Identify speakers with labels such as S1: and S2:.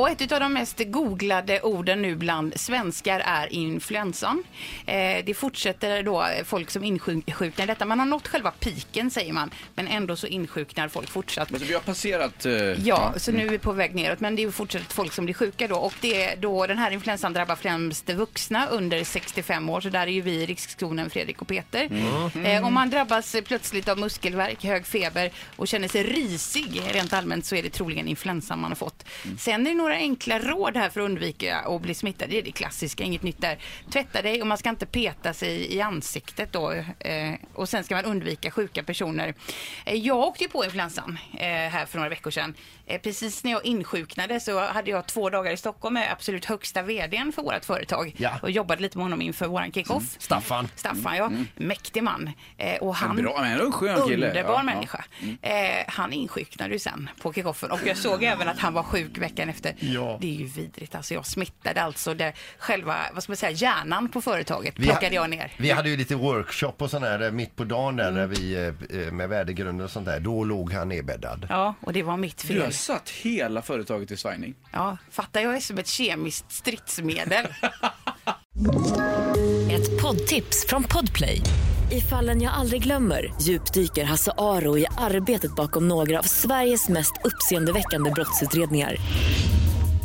S1: Och ett av de mest googlade orden nu bland svenskar är influensan. Eh, det fortsätter då folk som insjuknar detta. Man har nått själva piken säger man, men ändå så insjuknar folk fortsatt.
S2: Men vi har passerat... eh,
S1: Ja, så nu är vi på väg neråt. Men det är fortsatt folk som blir sjuka då. Och det är då den här influensan drabbar främst vuxna under 65 år. Så där är ju vi i riskzonen, Fredrik och Peter. Eh, om man drabbas plötsligt av muskelvärk, hög feber och känner sig risig rent allmänt så är det troligen influensan man har fått. Sen är det några enkla råd här för att undvika att bli smittad. Det är det klassiska, inget nytt där. Tvätta dig och man ska inte peta sig i ansiktet då. Eh, och sen ska man undvika sjuka personer. Eh, jag åkte ju på influensan eh, här för några veckor sedan. Eh, precis när jag insjuknade så hade jag två dagar i Stockholm med absolut högsta vdn för vårt företag.
S3: Ja.
S1: Och jobbade lite med honom inför våran kick-off.
S3: Staffan.
S1: Staffan, ja. Mäktig man. Eh, och han,
S2: Bra, men en skön kille.
S1: underbar
S2: Ja,
S1: människa. Eh, han insjuknade ju sen på kickoffen och jag såg även att han var sjuk veckan efter.
S3: Ja.
S1: Det är ju vidrigt. Alltså jag smittade alltså det, själva, vad ska man säga, hjärnan på företaget
S3: Vi
S1: plockade jag ner.
S3: Vi hade ju lite workshop och sån här eh, mitt på dagen där
S1: Mm.
S3: när vi eh, med värdegrunder och sånt där. Då låg han nedbäddad.
S1: Ja, och det var mitt
S2: Du har
S1: fel.
S2: satt hela företaget i svajning.
S1: Ja, fattar jag är som ett kemiskt stridsmedel.
S4: Ett poddtips från Podplay. I fallen jag aldrig glömmer djupdyker Hasse Aro i arbetet bakom några av Sveriges mest uppseendeväckande brottsutredningar.